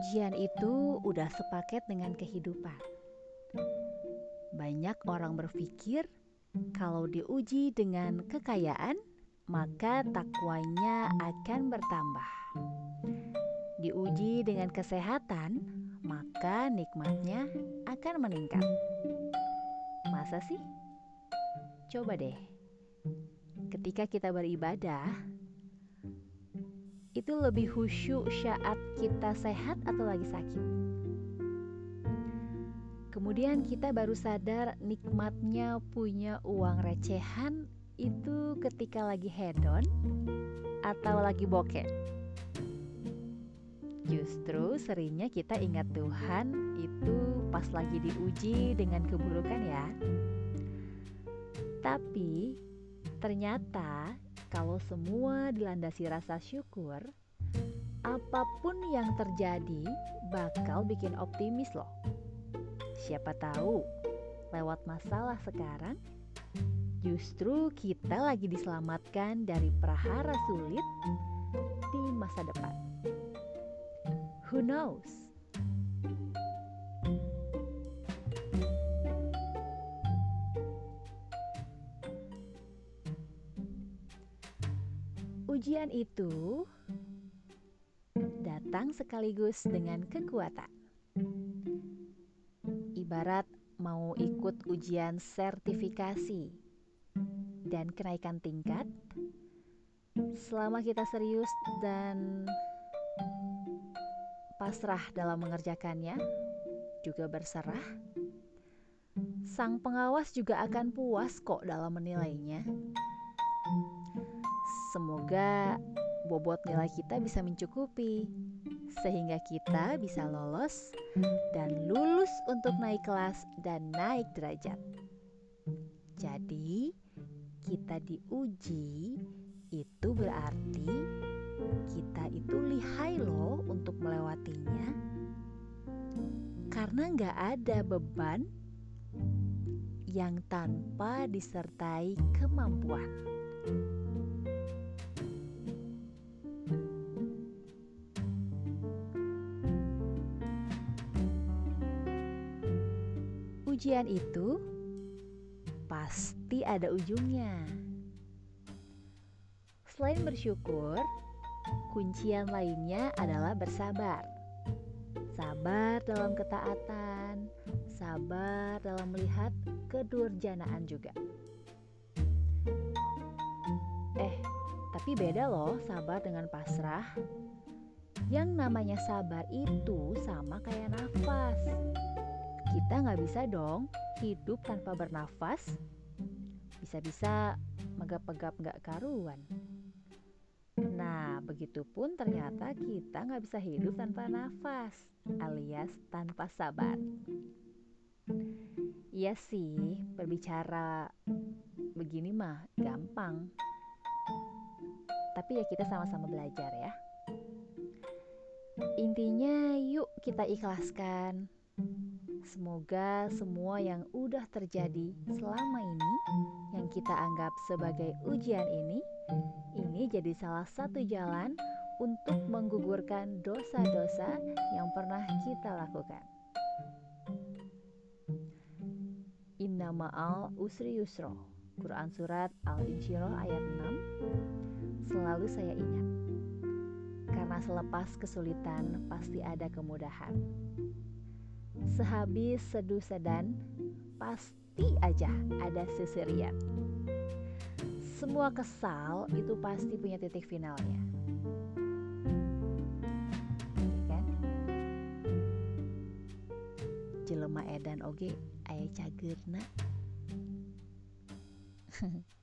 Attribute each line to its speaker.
Speaker 1: Ujian itu udah sepaket dengan kehidupan. Banyak orang berpikir kalau diuji dengan kekayaan, maka takwanya akan bertambah. Diuji dengan kesehatan, maka nikmatnya akan meningkat. Masa sih? Coba deh, ketika kita beribadah, itu lebih khusyuk saat kita sehat atau lagi sakit. Kemudian kita baru sadar nikmatnya punya uang recehan itu ketika lagi hedon atau lagi bokeh. Justru seringnya kita ingat Tuhan itu pas lagi diuji dengan keburukan ya. Tapi ternyata kalau semua dilandasi rasa syukur, apa pun yang terjadi bakal bikin optimis loh. Siapa tahu lewat masalah sekarang justru kita lagi diselamatkan dari prahara sulit di masa depan. Who knows? Ujian itu datang sekaligus dengan kekuatan. Ibarat mau ikut ujian sertifikasi dan kenaikan tingkat, selama kita serius dan pasrah dalam mengerjakannya, juga berserah, sang pengawas juga akan puas kok dalam menilainya. Semoga bobot nilai kita bisa mencukupi sehingga kita bisa lolos dan lulus untuk naik kelas dan naik derajat. Jadi, kita diuji itu berarti kita itu lihai loh untuk melewatinya karena nggak ada beban yang tanpa disertai kemampuan. Ujian itu pasti ada ujungnya. Selain bersyukur, kuncian lainnya adalah bersabar. Sabar dalam ketaatan, sabar dalam melihat kedurjanaan juga. Eh, tapi beda loh sabar dengan pasrah. Yang namanya sabar itu sama kayak nafas kita nggak bisa dong hidup tanpa bernafas. Bisa-bisa megap-megap nggak karuan. Nah, begitupun ternyata kita nggak bisa hidup tanpa nafas, alias tanpa sabar. Iya sih, berbicara begini mah gampang. Tapi ya kita sama-sama belajar ya. Intinya yuk kita ikhlaskan Semoga semua yang udah terjadi selama ini, yang kita anggap sebagai ujian ini, ini jadi salah satu jalan untuk menggugurkan dosa-dosa yang pernah kita lakukan. Inna ma'al usri yusro Quran Surat Al-Insyirah ayat 6 Selalu saya ingat Karena selepas kesulitan pasti ada kemudahan Sehabis seduh sedan, pasti aja ada seserian. Semua kesal itu pasti punya titik finalnya. Iya kan? Jelema edan oge aya cagerna.